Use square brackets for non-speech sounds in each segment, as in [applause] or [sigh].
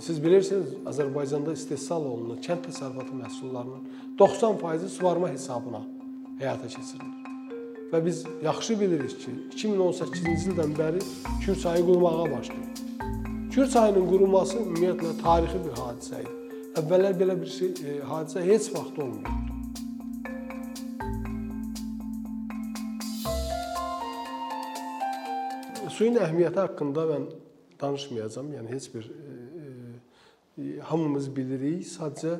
siz bilirsiniz, Azərbaycanda istehsal olunan kənd təsərrüfatı məhsullarının 90% suvarma hesabına həyata keçirilir. Və biz yaxşı bilirik ki, 2018-ci ildən bəri Kür çayı qurumağa başlayıb. Kür çayının quruması ümumiyyətlə tarixi bir hadisə idi. Əvvəllər belə bir şey, e, hadisə heç vaxt olmayıb. Suyun əhəmiyyəti haqqında mən danışmayacağam. Yəni heç bir e, hamımız bilirik. Sadəcə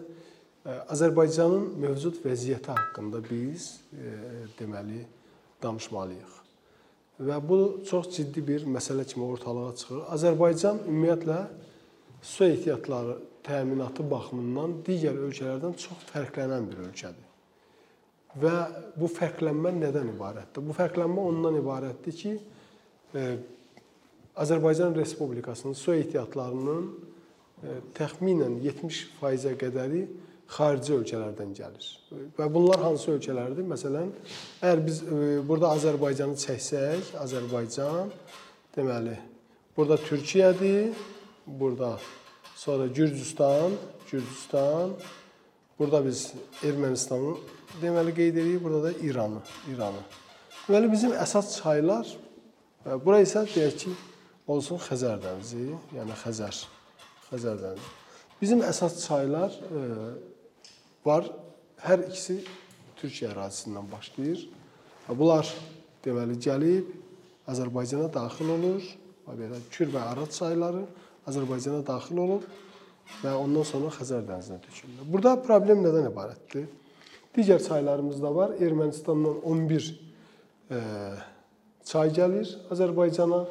Azərbaycanın mövcud vəziyyəti haqqında biz deməli danışmalıyıq. Və bu çox ciddi bir məsələ kimi ortalığa çıxır. Azərbaycan ümumiyyətlə su ehtiyatları təminatı baxımından digər ölkələrdən çox fərqlənən bir ölkədir. Və bu fərqlənmə nədən ibarətdir? Bu fərqlənmə ondan ibarətdir ki, e, Azərbaycan Respublikasının su ehtiyatlarının e, təxminən 70%-ə qədəri xarici ölkələrdən gəlir. Və bunlar hansı ölkələrdir? Məsələn, əgər biz e, burada Azərbaycanı çəksək, Azərbaycan deməli, burada Türkiyədir, burada sonra Gürcüstan, Gürcüstan, burada biz Ermənistanı deməli qeyd edirik, burada da İranı, İranı. Deməli bizim əsas çaylar e, bura isə deyək ki, olsun Xəzər dənizi, yəni Xəzər, Xəzər dənizi. Bizim əsas çaylar e, var. Hər ikisi Türkiyə ərazisindən başlayır. Bunlar deməli gəlib Azərbaycana daxil olur. Belə Kür və Araz çayları Azərbaycana daxil olub və ondan sonra Xəzər dənizinə tökülür. Burada problem nədən ibarətdir? Digər çaylarımız da var. Ermənistandan 11 e, çay gəlir Azərbaycana.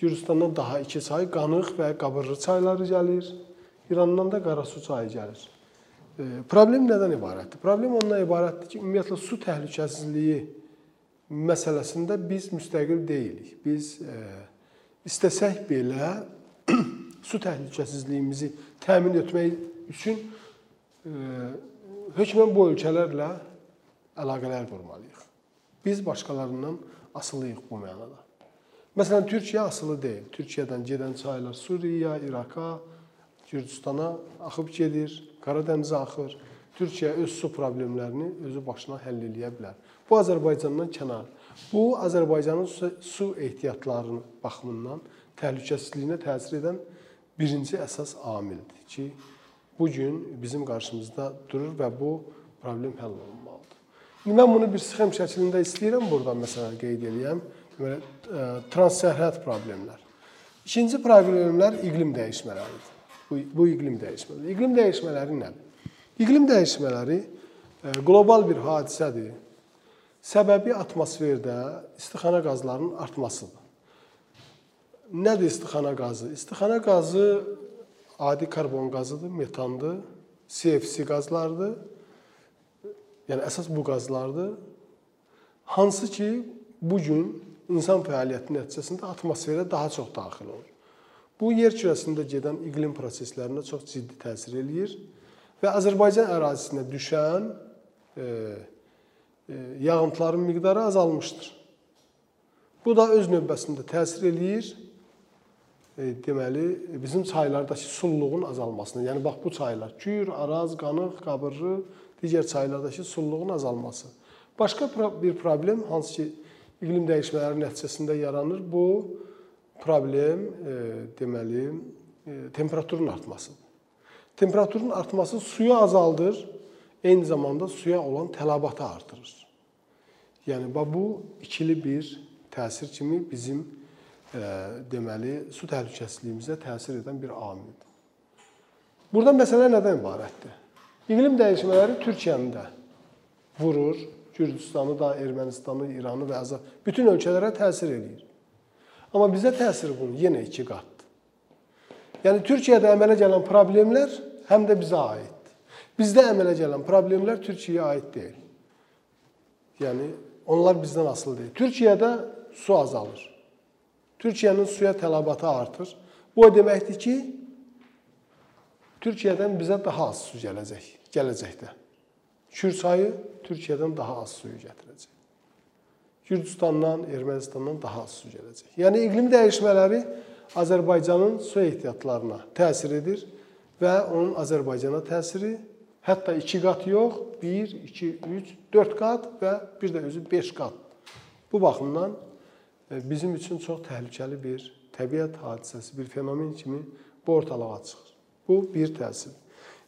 Gürcüstandan daha 2 çay, Qanıq və Qabırlı çayları gəlir. İrandan da Qarasu çayı gəlir. Problem nədən ibarətdir? Problem ondan ibarətdir ki, ümumiyyətlə su təhlükəsizliyi məsələsində biz müstəqil deyilik. Biz e, istəsək belə [clears throat] su təhlükəsizliyimizi təmin etmək üçün e, hökmən bu ölkələrlə əlaqələr qurmalıyıq. Biz başqalarından asılıyıq bu mənada. Məsələn, Türkiyə asılı deyil. Türkiyədən gedən çaylar Suriyaya, İraqa, Gürcüstana axıb gedir. Qaradənizə axır. Türkiyə öz su problemlərini özü başına həll eləyə bilər. Bu Azərbaycandan kənar. Bu Azərbaycanın su ehtiyatlarının baxımından təhlükəsizliyinə təsir edən birinci əsas amildir ki, bu gün bizim qarşımızda durur və bu problem həll olunmalıdır. İndi mən bunu bir sxem şəklində istəyirəm buradan məsələn qeyd eləyəm. Belə e, transsərhəd problemlər. İkinci problemlər iqlim dəyişmələridir bu, bu iqlim dəyişmələri. İqlim dəyişmələri nədir? İqlim dəyişmələri e, qlobal bir hadisədir. Səbəbi atmosferdə istixana qazlarının artmasıdır. Nədir istixana qazı? İstixana qazı adi karbon qazıdır, metandır, CFC qazlardır. Yəni əsas bu qazlardır. Hansı ki bu gün insan fəaliyyəti nəticəsində atmosferə daha çox daxil olur. Bu yer kürəsində gedən iqlim proseslərinə çox ciddi təsir eləyir və Azərbaycan ərazisinə düşən e, e, yağıntıların miqdarı azalmışdır. Bu da öz növbəsində təsir eləyir e, deməli bizim çaylardakı sulluğun azalmasına. Yəni bax bu çaylar Kür, Araz, Qanıq, Qabırlı, digər çaylardakı sulluğun azalması. Başqa bir problem hansı ki iqlim dəyişmələri nəticəsində yaranır. Bu problem e, deməli e, temperaturun artmasıdır. Temperaturun artması suyu azaldır, eyni zamanda suya olan tələbatı artırır. Yəni bu ikili bir təsir kimi bizim e, deməli su təhlükəsizliyimizə təsir edən bir amildir. Burada məsələ nədən ibarətdir? İqlim dəyişmələri Türkiyəni də vurur, Gürcüstanı da, Ermənistanı, İranı və Azər bütün ölkələrə təsir eləyir. Amma bizə təsiri bunun yenə 2 qatdır. Yəni Türkiyədə əmələ gələn problemlər həm də bizə aiddir. Bizdə əmələ gələn problemlər Türkiyəyə aid deyil. Yəni onlar bizdən asılı deyil. Türkiyədə su azalır. Türkiyənin suya tələbatı artır. Bu o deməkdir ki, Türkiyədən bizə daha az su gələcək gələcəkdə. Kür çayı Türkiyədən daha az suyu gətirəcək. Gürcüstandan, Ermənistandan daha az su gələcək. Yəni iqlim dəyişmələri Azərbaycanın su ehtiyatlarına təsir edir və onun Azərbaycana təsiri hətta 2 qat yox, 1, 2, 3, 4 qat və bir də özü 5 qat. Bu baxımdan e, bizim üçün çox təhlükəli bir təbiət hadisəsi, bir fenomen kimi bu ortalığa çıxır. Bu bir təsir.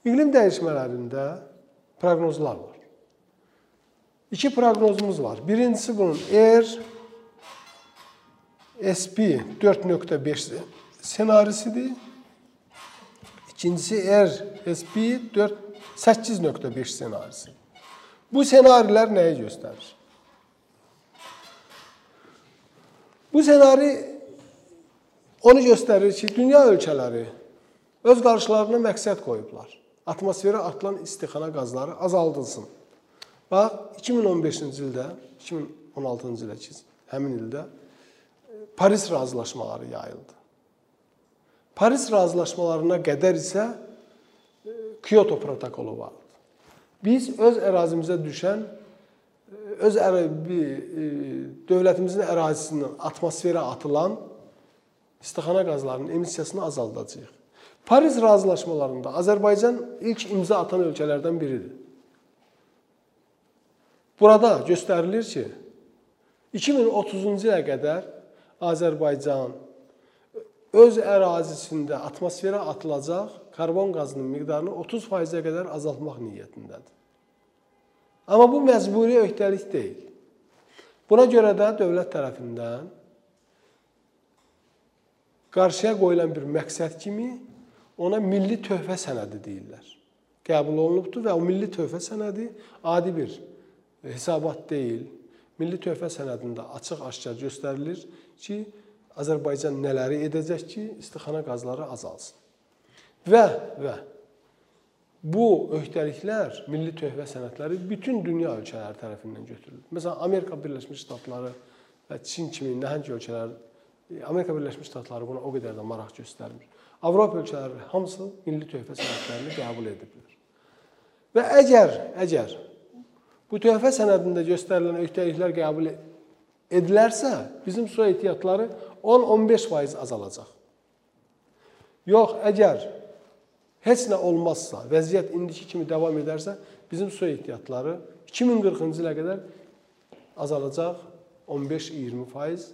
İqlim dəyişmələrində proqnozlar var. İki proqnozumuz var. Birincisi bunun ER SP 4.5 senarisidir. İkincisi R SP 4 8.5 senarisi. Bu senarilər nəyi göstərir? Bu senari onu göstərir ki, dünya ölkələri öz qarşılarına məqsəd qoyublar. Atmosferə atılan istixana qazları azaldılsın. Bax 2015-ci ildə, 2016-cı ildə ki, həmin ildə Paris razılaşmaları yayıldı. Paris razılaşmalarına qədər isə Kyoto protokolu vardı. Biz öz ərazimizə düşən öz ərazi dövlətimizin ərazisindən atmosferə atılan istixana qazlarının emissiyasını azaldacağıq. Paris razılaşmalarında Azərbaycan ilk imza atan ölkələrdən biridir. Burada göstərilir ki, 2030-cu ilə qədər Azərbaycan öz ərazisində atmosferə atılacaq karbon qazının miqdarını 30%-ə qədər azaltmaq niyyətindədir. Amma bu məcburi öhdəlik deyil. Buna görə də dövlət tərəfindən qarşıya qoyulan bir məqsəd kimi ona milli töhfə sənədi deyirlər. Qəbul olunubdur və o milli töhfə sənədi adi bir hesabat deyil. Milli töhfə sənədində açıq-aşkar göstərilir ki, Azərbaycan nələri edəcək ki, istixana qazları azalsın. Və və bu öhdəliklər, milli töhfə sənədləri bütün dünya ölkələri tərəfindən götürülür. Məsələn, Amerika Birləşmiş Ştatları və Çin kimi nəhəng ölkələr Amerika Birləşmiş Ştatları buna o qədər də maraq göstərmir. Avropa ölkələri hamısı milli töhfə sənədlərini qəbul ediblər. Və əgər əgər bu töhfə sənədində göstərilən öhdəliklər qəbul edilərsə, bizim su ehtiyatları 10-15% azalacaq. Yox, əgər heç nə olmazsa, vəziyyət indiki kimi davam edərsə, bizim su ehtiyatları 2040-cı ilə qədər azalacaq 15-20%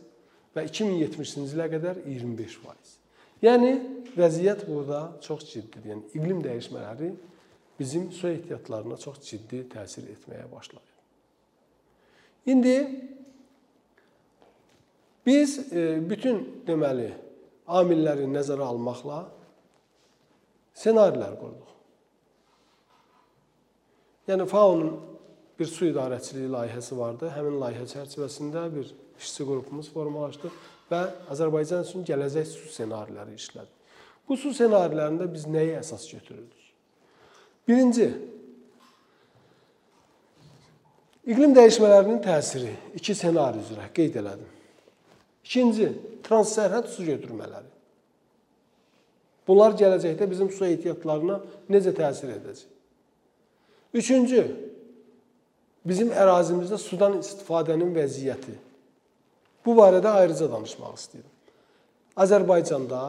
və 2070-ci ilə qədər 25%. Yəni vəziyyət burada çox ciddidir. Yəni iqlim dəyişmələri bizim su ehtiyatlarına çox ciddi təsir etməyə başlayır. İndi Biz e, bütün deməli amilləri nəzərə almaqla ssenarilər qurduq. Yəni FAO-nun bir su idarəçiliyi layihəsi vardı. Həmin layihə çərçivəsində bir işçi qrupumuz formalaşdı və Azərbaycan üçün gələcək su ssenariləri işlədi. Bu su ssenarilərində biz nəyi əsas götürürdük? Birinci, iqlim dəyişmələrinin təsiri iki ssenari üzrə qeyd elədim. İkinci, transsərhəd su götürmələri. Bunlar gələcəkdə bizim su ehtiyatlarına necə təsir edəcək? Üçüncü, bizim ərazimizdə sudan istifadənin vəziyyəti. Bu barədə ayrıca danışmaq istəyirəm. Azərbaycanda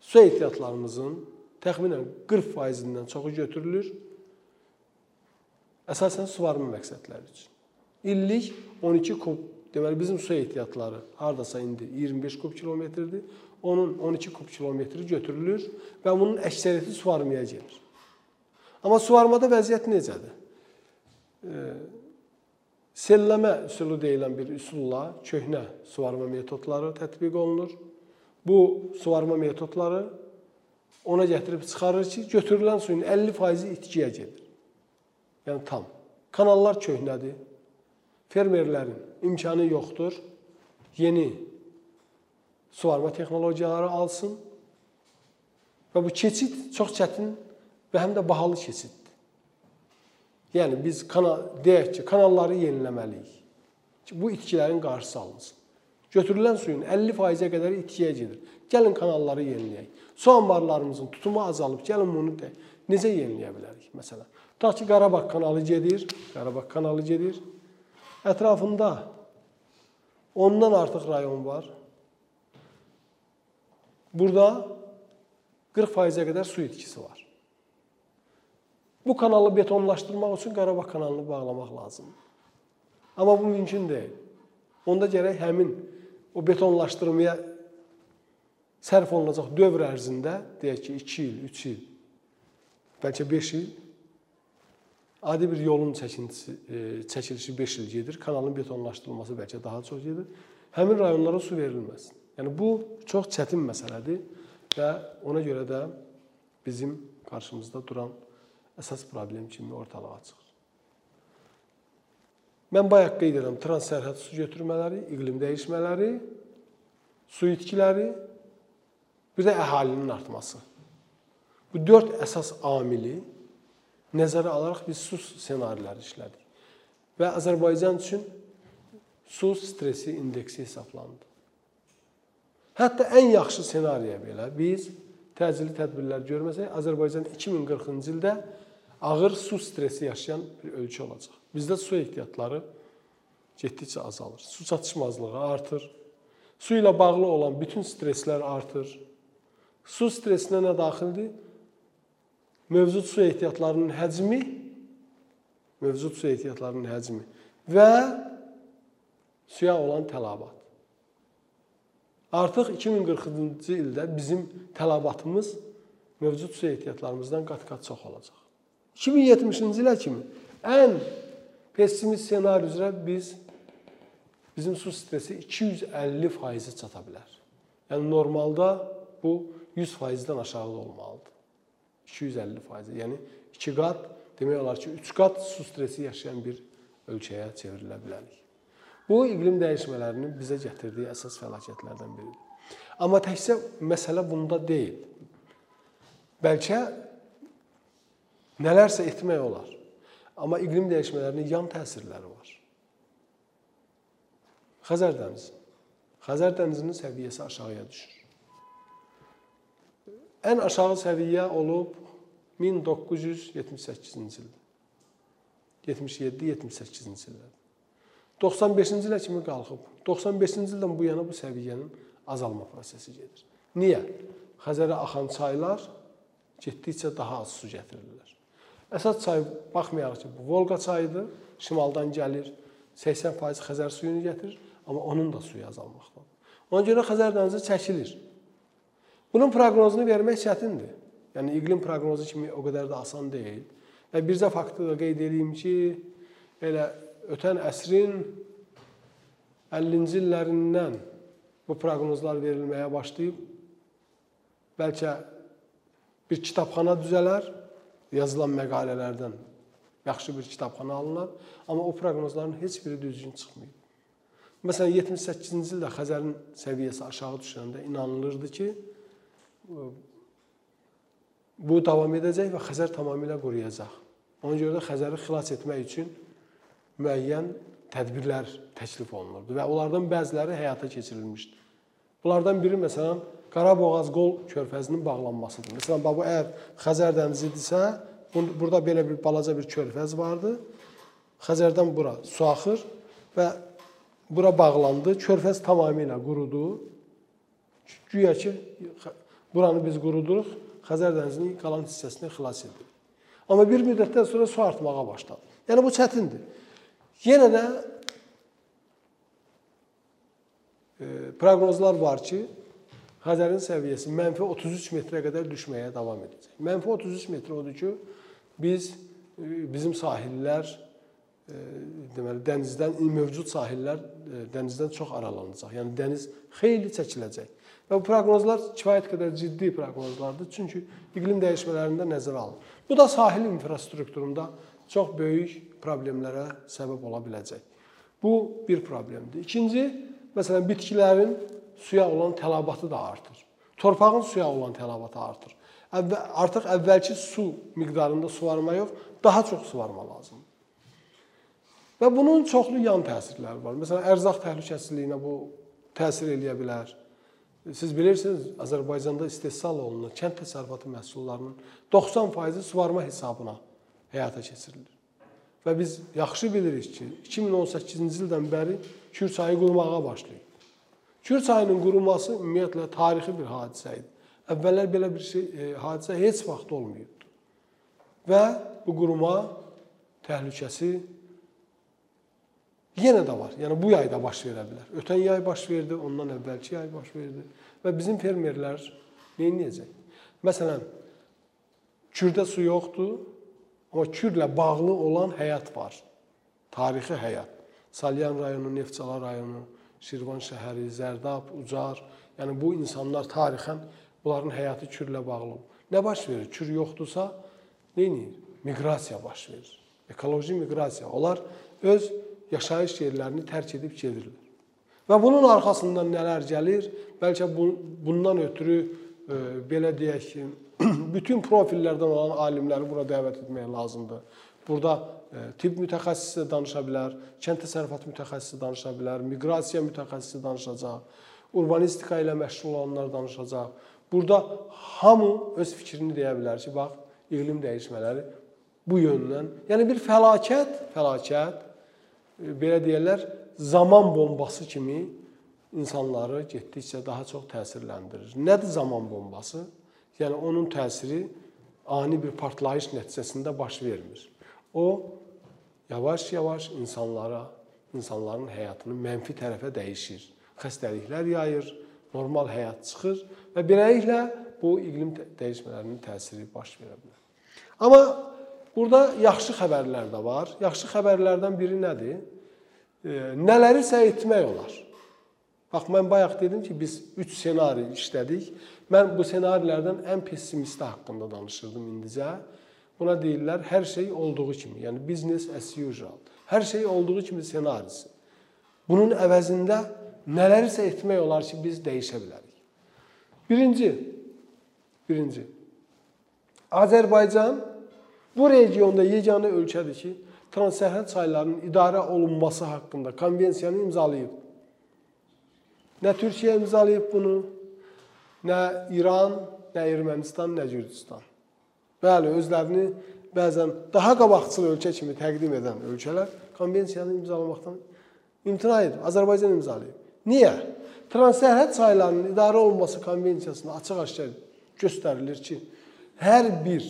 su ehtiyatlarımızın təxminən 40%-dən çoxu götürülür. Əsasən suvarma məqsədləri üçün. İllik 12 kub Deməli bizim su ehtiyatları hardasa indi 25 kub kilometrdir. Onun 12 kub kilometri götürülür və bunun əksəriyyəti suvarmaya gedir. Amma suvarmada vəziyyət necədir? E, selləmə üsulu deyilən bir üsulla köhnə suvarma metodları tətbiq olunur. Bu suvarma metodları ona gətirib çıxarır ki, götürülən suyun 50%-i itkiyə gedir. Yəni tam. Kanallar köhnədir fermerlərin imkanı yoxdur. Yeni suvarma texnologiyaları alsın. Və bu keçid çox çətin və həm də bahalı keçiddir. Yəni biz kanal deyək ki, kanalları yeniləməliyik. Ki bu itkilərin qarşısı alınsın. Götürülən suyun 50%-ə qədər itkiyə gedir. Gəlin kanalları yeniləyək. Su anbarlarımızın tutumu azalıb, gəlin bunu da necə yeniləyə bilərik məsələn? Tutaq ki, Qarabağ kanalı gedir, Qarabağ kanalı gedir. Ətrafında ondan artıq rayon var. Burada 40%-ə qədər su itkisi var. Bu kanalı betonlaşdırmaq üçün Qarabağ kanalını bağlamaq lazımdır. Amma bu mümkün deyil. Onda gərək həmin o betonlaşdırmaya sərf olunacaq dövr ərzində, deyək ki, 2 il, 3 il, bəlkə 5 il adi bir yolun çəkintisi, e, çəkilişi 5 il gedir, kanalın betonlaşdırılması bəlkə daha çox gedir. Həmin rayonlara su verilməsin. Yəni bu çox çətin məsələdir və ona görə də bizim qarşımızda duran əsas problem kimi ortalığa çıxır. Mən bayaq qeyd edirəm, transsərhəd su götürmələri, iqlim dəyişmələri, su itkiləri, bir də əhalinin artması. Bu 4 əsas amili nəzərə alaraq biz su ssenariləri işlədik. Və Azərbaycan üçün su stresi indeksi hesablandı. Hətta ən yaxşı ssenariyə belə biz təcili tədbirlər görməsək, Azərbaycan 2040-cı ildə ağır su stresi yaşayan bir ölkə olacaq. Bizdə su ehtiyatları getdikcə azalır. Su çatışmazlığı artır. Su ilə bağlı olan bütün stresslər artır. Su stresinə nə daxildir? Mövcud su ehtiyatlarının həcmi, mövcud su ehtiyatlarının həcmi və suya olan tələbat. Artıq 2040-cı ildə bizim tələbatımız mövcud su ehtiyatlarımızdan qat-qat çox olacaq. 2070-ci ilə kimi ən pessimist ssenari üzrə biz bizim su stresi 250% çata bilər. Yəni normalda bu 100%-dən aşağıda olmalıdır. 250%. Yəni 2 qat, demək olar ki, 3 qat su stresi yaşayan bir ölkəyə çevrilə bilərik. Bu iqlim dəyişmələrinin bizə gətirdiyi əsas fəlakətlərdən biridir. Amma təkcə məsələ bunda deyil. Bəlkə nələrsə etmək olar. Amma iqlim dəyişmələrinin yan təsirləri var. Xəzər dənizi. Xəzər dənizinin səviyyəsi aşağıya düşür. Ən aşağı səviyyə olub 1978-ci ildə. 77-78-ci ildə. 95-ci ilə kimi qalxıb. 95-ci ildən bu yana bu səviyyənin azalma prosesi gedir. Niyə? Xəzərə axan çaylar getdikcə daha az su gətirirlər. Əsas çay baxmayaraq ki, bu Volqa çayıdır, şimaldan gəlir, 80% Xəzər suyunu gətirir, amma onun da suyu azalmaqdadır. Ona görə Xəzər dənizi çəkilir. Bunun proqnozunu vermək çətindir. Yəni iqlim proqnozu kimi o qədər də asan deyil. Və bircə faktı da qeyd edeyim ki, elə ötən əsrin 50-ci illərindən bu proqnozlar verilməyə başlayıb. Bəlkə bir kitabxana düzələr, yazılan məqalələrdən yaxşı bir kitabxana alınar, amma o proqnozların heç biri düzgün çıxmayıb. Məsələn 78-ci ildə Xəzərin səviyyəsi aşağı düşəndə inanılırdı ki, bu davam edəcək və Xəzər tamamilə quruyacaq. Ona görə də Xəzəri xilas etmək üçün müəyyən tədbirlər təklif olunurdu və onlardan bəziləri həyata keçirilmişdi. Bunlardan biri məsələn Qaraboğaz qol körfəzinin bağlanmasıdır. Məsələn, bu əgər Xəzər dənizidirsə, burada belə bir balaca bir körfəz vardı. Xəzərdən bura su axır və bura bağlandı. Körfəz tamamilə qurudu. Güya ki buranı biz quruduruq, Xəzər dənizinin qalan hissəsini xilas edirik. Amma bir müddətdən sonra su artmağa başladı. Yəni bu çətindir. Yenə də e, proqnozlar var ki, Xəzərin səviyyəsi mənfi 33 metrə qədər düşməyə davam edəcək. Mənfi 33 metr odur ki, biz e, bizim sahillər e, deməli dənizdən mövcud sahillər e, dənizdən çox aralanacaq. Yəni dəniz xeyli çəkiləcək. Və bu proqnozlar kifayət qədər ciddi proqnozlardır. Çünki iqlim dəyişmələrində nəzərə alınır. Bu da sahil infrastrukturunda çox böyük problemlərə səbəb ola biləcək. Bu bir problemdir. İkinci, məsələn, bitkilərin suya olan tələbatı da artır. Torpağın suya olan tələbatı artır. Əvvəl, artıq əvvəlki su miqdarında suvarma yox, daha çox suvarma lazımdır. Və bunun çoxlu yan təsirləri var. Məsələn, ərzaq təhlükəsizliyinə bu təsir eləyə bilər. Siz bilirsiniz, Azərbaycanda istehsal olunan kənd təsərrüfatı məhsullarının 90%-i suvarma hesabına həyata keçirilir. Və biz yaxşı bilirik ki, 2018-ci ildən bəri Kür çayı qurumağa başlayıb. Kür çayının quruması ümumiyyətlə tarixi bir hadisə idi. Əvvəllər belə bir şey e, hadisə heç vaxt olmayıbdı. Və bu quruma təhlükəsi yenə də var. Yəni bu yayda baş verə bilər. Ötən yay baş verdi, ondan əvvəlki yay baş verdi və bizim fermerlər nə edəcək? Məsələn, Kürdə su yoxdur, amma Kürlə bağlı olan həyat var. Tarixi həyat. Salyan rayonu, Neftçala rayonu, Şirvan şəhəri, Zərdab, Ucar, yəni bu insanlar tarixən bunların həyatı Kürlə bağlı. Nə baş verir? Kür yoxdursa, nə edir? Miqrasiya baş verir. Ekoloji miqrasiya. Onlar öz yaşayış yerlərini tərk edib gedirlər. Və bunun arxasından nələr gəlir? Bəlkə bu, bundan ötürü e, belə deyək ki, [clears throat] bütün profillərdən olan alimləri bura dəvət etmək lazımdır. Burada e, tibb mütəxəssisi danışa bilər, kənd təsərrüfatı mütəxəssisi danışa bilər, miqrasiya mütəxəssisi danışacaq, urbanistika ilə məşğul olanlar danışacaq. Burada hamı öz fikrini deyə bilər ki, bax, iqlim dəyişmələri bu yöndən, yəni bir fəlakət, fəlakət e, belə deyirlər, zaman bombası kimi insanları getdikcə daha çox təsirləndirir. Nədir zaman bombası? Yəni onun təsiri ani bir partlayış nəticəsində baş vermir. O yavaş-yavaş insanlara, insanların həyatını mənfi tərəfə dəyişir. Xəstəliklər yayır, normal həyat çıxır və beləliklə bu iqlim dəyişmələrinin təsiri baş verə bilər. Amma burada yaxşı xəbərlər də var. Yaxşı xəbərlərdən biri nədir? nələrisə etmək olar. Bax mən bayaq dedim ki, biz 3 ssenari işlədik. Mən bu ssenarilərdən ən pessimisti haqqında danışırdım indicə. Buna deyirlər hər şey olduğu kimi, yəni business as usual. Hər şey olduğu kimi ssenarisi. Bunun əvəzində nələrisə etmək olar ki, biz dəyişə bilərik. Birinci, birinci. Azərbaycan bu regionda yeganə ölkədir ki, transsərhəd çaylarının idarə olunması haqqında konvensiyanı imzalayıb. Nə Türkiyə imzalayıb bunu, nə İran, nə Ermənistan, nə Gürcüstan. Bəli, özlərini bəzən daha qabaqcıl ölkə kimi təqdim edən ölkələr konvensiyanı imzalamaqdan imtina edib. Azərbaycan imzalayıb. Niyə? Transsərhəd çaylarının idarə olunması konvensiyasında açıq-aşkar göstərilir ki, hər bir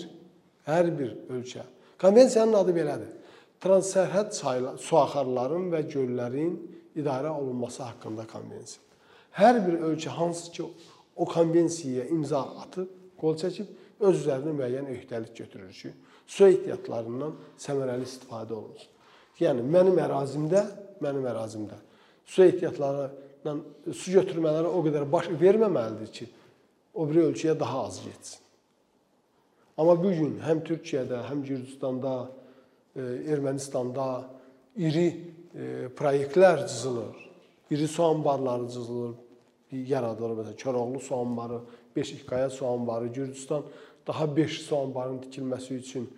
hər bir ölkə konvensiyanın adı belədir transsərhəd çaylar, su axarların və göllərin idarə olunması haqqında konvensiya. Hər bir ölkə hansı ki o konvensiyaya imza atıb, qol çəkib öz üzərinə müəyyən öhdəlik götürür ki, su ehtiyatlarından səmərəli istifadə olunsun. Yəni mənim ərazimdə, mənim ərazimdə su ehtiyatlarından su götürmələri o qədər baş verməməlidir ki, o biri ölkəyə daha az getsin. Amma bu gün həm Türkiyədə, həm Gürcüstanda, E, Ermənistanda iri e, proyektlər cızılır. İri su anbarları cızılır, yaradılır. Məsələn, Koroğlu su anbarı, Beşikqaya su anbarı, Gürcüstan daha 5 su anbarının tikilməsi üçün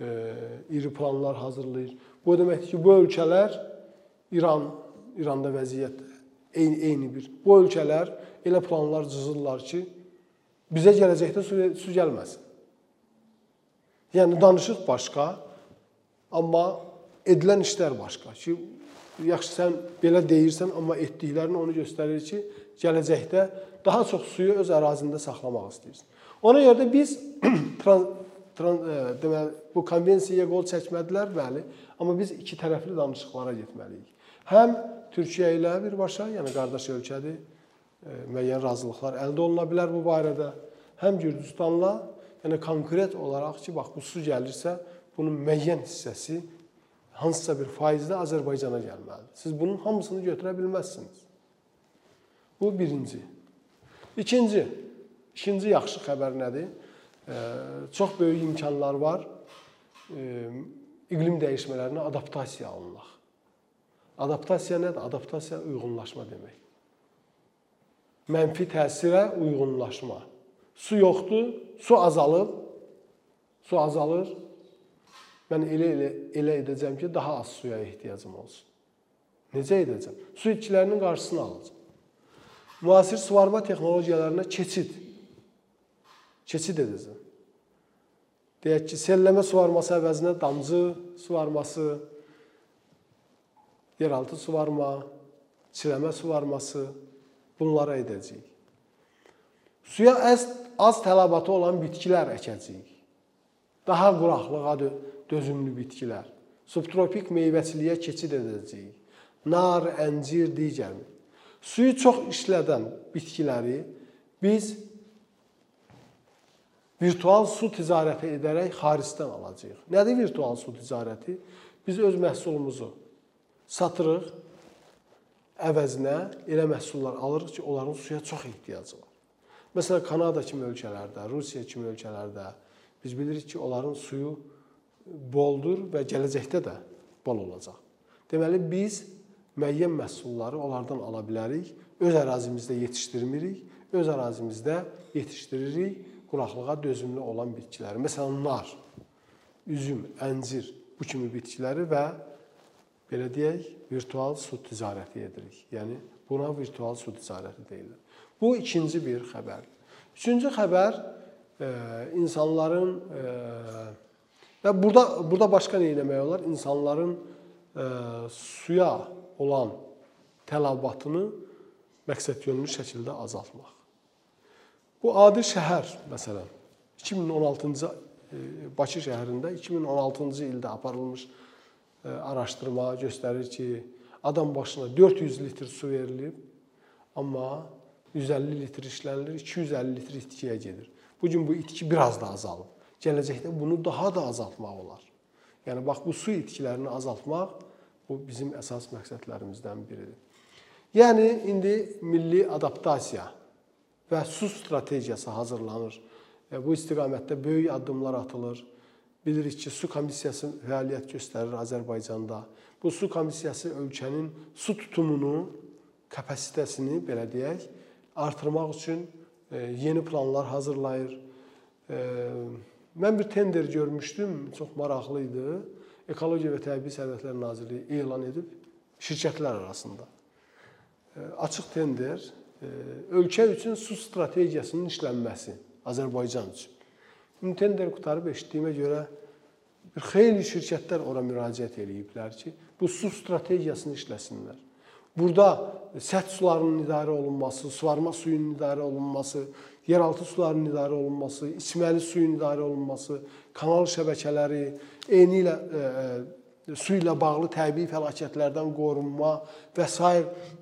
e, iri planlar hazırlayır. Bu deməkdir ki, bu ölkələr İran, İranda vəziyyət eyni, eyni bir. Bu ölkələr elə planlar cızırlar ki, bizə gələcəkdə su, su gəlməsin. Yəni danışıq başqa, Amma edilən işlər başqa ki, yaxşı sən belə deyirsən, amma etdiklərin onu göstərir ki, gələcəkdə daha çox suyu öz ərazində saxlamaq istəyirsən. Ona görə də biz [clears throat] trans, trans, e, deməli bu konvensiyaya qol çəkmədilər, bəli, amma biz iki tərəfli danışıqlara getməliyik. Həm Türkiyə ilə birbaşa, yəni qardaş ölkədir, e, müəyyən razılıqlar əldə oluna bilər bu barədə. Həm Gürcüstanla, yəni konkret olaraq ki, bax bu su gəlirsə, bunun müəyyən hissəsi hansısa bir faizlə Azərbaycana gəlməlidir. Siz bunun hamısını götürə bilməzsiniz. Bu birinci. İkinci, ikinci yaxşı xəbər nədir? Çox böyük imkanlar var iqlim dəyişmələrinə adaptasiya alınmaq. Adaptasiya nədir? Adaptasiya uyğunlaşma demək. Mənfi təsirə uyğunlaşma. Su yoxdur, su azalıb, su azalır, Mən elə elə elə edəcəm ki, daha az suya ehtiyacım olsun. Necə edəcəm? Su itkilərinin qarşısını alacağam. Müasir suvarma texnologiyalarına keçid keçid edəcəm. deyək ki, selləmə suvarması əvəzinə damcı suvarması, yeraltı suvarma, çiləmə suvarması bunlara edəcəyik. Suya az, az tələbatı olan bitkilər əkəcəyik. Daha quraqlığa dözümlü bitkilər. Subtropik meyvəçiliyə keçid edəcəyik. Nar, əncir, digər. Suyu çox işlədən bitkiləri biz virtual su ticarəti edərək xaricdən alacağıq. Nədir virtual su ticarəti? Biz öz məhsulumuzu satırıq, əvəzinə elə məhsullar alırıq ki, onların suya çox ehtiyacı var. Məsələn, Kanada kimi ölkələrdə, Rusiya kimi ölkələrdə biz bilirik ki, onların suyu boldur və gələcəkdə də bol olacaq. Deməli biz müəyyən məhsulları onlardan ala bilərik, öz ərazimizdə yetişdirmirik, öz ərazimizdə yetişdiririk quraqlığa dözümlü olan bitkiləri. Məsələn, nar, üzüm, əncir bu kimi bitkiləri və belə deyək, virtual su ticarəti edirik. Yəni buna virtual su ticarəti deyirlər. Bu ikinci bir xəbərdir. Üçüncü xəbər e, insanların e, və burada burada başqa nə etmək olar? İnsanların e, suya olan tələbatını məqsədyönlü şəkildə azaltmaq. Bu adi şəhər məsələn 2016-cı Bakı şəhərində 2016-cı ildə aparılmış araşdırma göstərir ki, adam başına 400 litr su verilib, amma 150 litr işlənilir, 250 litr itkiyə gedir. Bu gün bu itki biraz da azalıb. Gələcəkdə bunu daha da azaltmaq olar. Yəni bax bu su itkilərini azaltmaq bu bizim əsas məqsədlərimizdən biridir. Yəni indi milli adaptasiya və su strategiyası hazırlanır. Bu istiqamətdə böyük addımlar atılır. Bilirik ki, su komissiyası fəaliyyət göstərir Azərbaycanda. Bu su komissiyası ölkənin su tutumunu, kapasitəsini belə deyək, artırmaq üçün e, yeni planlar hazırlayır. E, mən bir tender görmüşdüm, çox maraqlı idi. Ekologiya və Təbii Sərvətlər Nazirliyi elan edib şirkətlər arasında. E, açıq tender ölkə üçün su strategiyasının işlənməsi Azərbaycan üçün. İndi tender qutarıb eşitdiyimə görə bir xeyli şirkətlər ora müraciət eləyiblər ki, bu su strategiyasını işləsinlər. Burada səth sularının idarə olunması, suvarma suyunun idarə olunması, yeraltı suların idarə olunması, içməli suyun idarə olunması, kanal şəbəkələri, eyni ilə e, e, su ilə bağlı təbii fəlakətlərdən qorunma və s.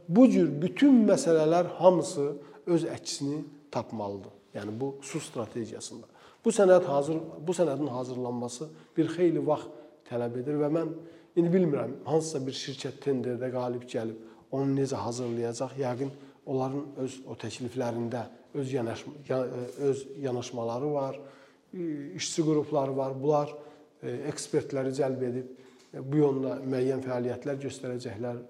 bu cür bütün məsələlər hamısı öz əksini tapmalıdır. Yəni bu su strategiyasında. Bu sənəd hazır bu sənədin hazırlanması bir xeyli vaxt tələb edir və mən indi bilmirəm hansısa bir şirkət tenderdə qalib gəlib onu necə hazırlayacaq? Yəqin onların öz o təkliflərində öz yanaşma öz yanaşmaları var, işçi qrupları var. Bunlar e, ekspertləri cəlb edib e, bu yolda müəyyən fəaliyyətlər göstərəcəklər.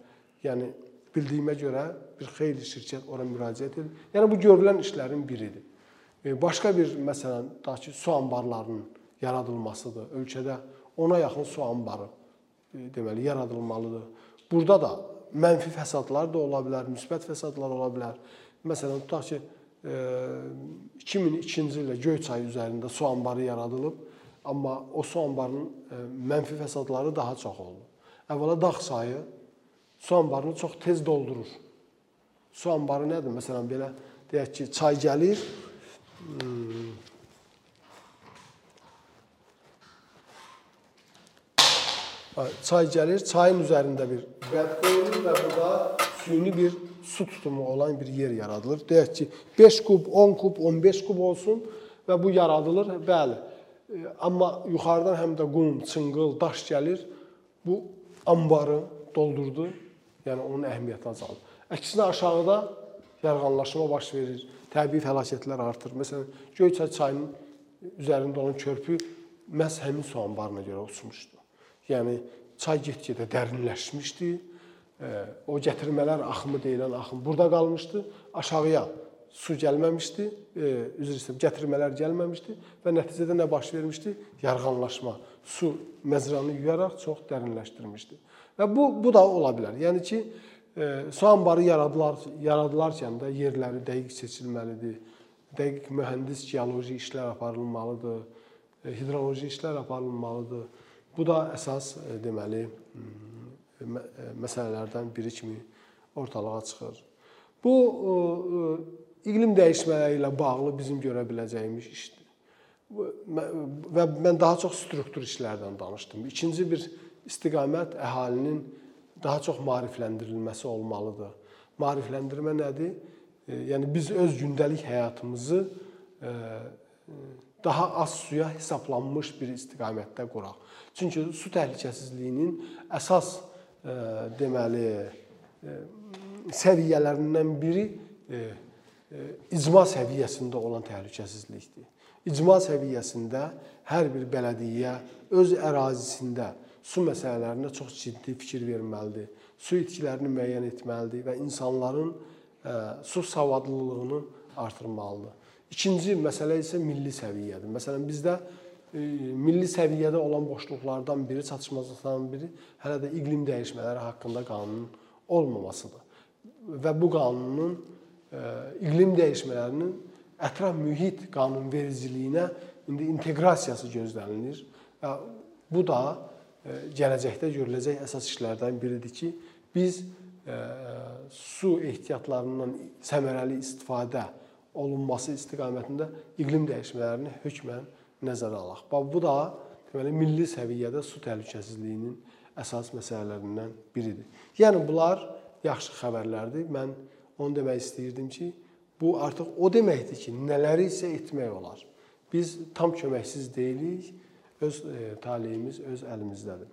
Yəni bildiyimə görə bir xeyli şirkət ora müraciət edir. Yəni bu görülən işlərin biridir. E, başqa bir məsələn, da ki, su anbarlarının yaradılmasıdır. Ölkədə ona yaxın su anbarı deməli yaradılmalıdır. Burada da mənfi fəsadlar da ola bilər, müsbət fəsadlar ola bilər. Məsələn, tutaq ki, 2002-ci e, ildə Göyçay üzərində su anbarı yaradılıb, amma o su anbarının e, mənfi fəsadları daha çox oldu. Əvvəla dağ çayı su anbarını çox tez doldurur. Su anbarı nədir? Məsələn, belə deyək ki, çay gəlir, hmm, çay gəlir, çayın üzərində bir bənd qoyulur və burada süni bir su tutumu olan bir yer yaradılır. Deyək ki, 5 kub, 10 kub, 15 kub olsun və bu yaradılır. Bəli. E, amma yuxarıdan həm də qum, çınqıl, daş gəlir. Bu anbarı doldurdu. Yəni onun əhəmiyyəti azalır. Əksinə aşağıda yarğanlaşma baş verir. Təbii fəlakətlər artır. Məsələn, Göyçay çayının üzərində olan körpü məhz həmin su anbarına görə uçmuşdu. Yəni çay get-gedə dərinləşmişdi. O gətirmələr axımı deyilən axım burada qalmışdı. Aşağıya su gəlməmişdi, üzr istəyirəm, gətirmələr gəlməmişdi və nəticədə nə baş vermişdi? Yarğanlaşma. Su məzranı yuyaraq çox dərinləşdirmişdi. Və bu bu da ola bilər. Yəni ki, su anbarı yaradılar yaradılarkən də yerləri dəqiq seçilməlidir. Dəqiq mühəndis geoloji işlər aparılmalıdır e, hidroloji işlər aparılmalıdır. Bu da əsas e, deməli məsələlərdən biri kimi ortalığa çıxır. Bu iqlim dəyişmələri ilə bağlı bizim görə biləcəyimiz işdir. Və mən daha çox struktur işlərdən danışdım. İkinci bir istiqamət əhalinin daha çox maarifləndirilməsi olmalıdır. Maarifləndirmə nədir? Yəni biz öz gündəlik həyatımızı daha az suya hesablanmış bir istiqamətdə quraq. Çünki su təhlükəsizliyinin əsas deməli səviyyələrindən biri icma səviyyəsində olan təhlükəsizlikdir. İcma səviyyəsində hər bir bələdiyyə öz ərazisində su məsələlərinə çox ciddi fikir verməlidir. Su itkilərini müəyyən etməlidir və insanların su savadlılığını artırmalıdır. İkinci məsələ isə milli səviyyədir. Məsələn, bizdə milli səviyyədə olan boşluqlardan biri, çatışmazlıqlardan biri hələ də iqlim dəyişmələri haqqında qanunun olmamasıdır. Və bu qanunun iqlim dəyişmələrinin ətraf mühit qanunvericiliyinə indi inteqrasiyası gözlənilir. Bu da gələcəkdə görüləcək əsas işlərdən biridir ki, biz su ehtiyatlarından səmərəli istifadə olunması istiqamətində iqlim dəyişmələrini hökmən nəzərə alaq. Bu da deməli milli səviyyədə su təhlükəsizliyinin əsas məsələlərindən biridir. Yəni bunlar yaxşı xəbərlərdir. Mən onu demək istəyirdim ki, bu artıq o deməkdir ki, nələri isə etmək olar. Biz tam köməksiz deyilik öz e, taleyimiz öz əlimizdədir.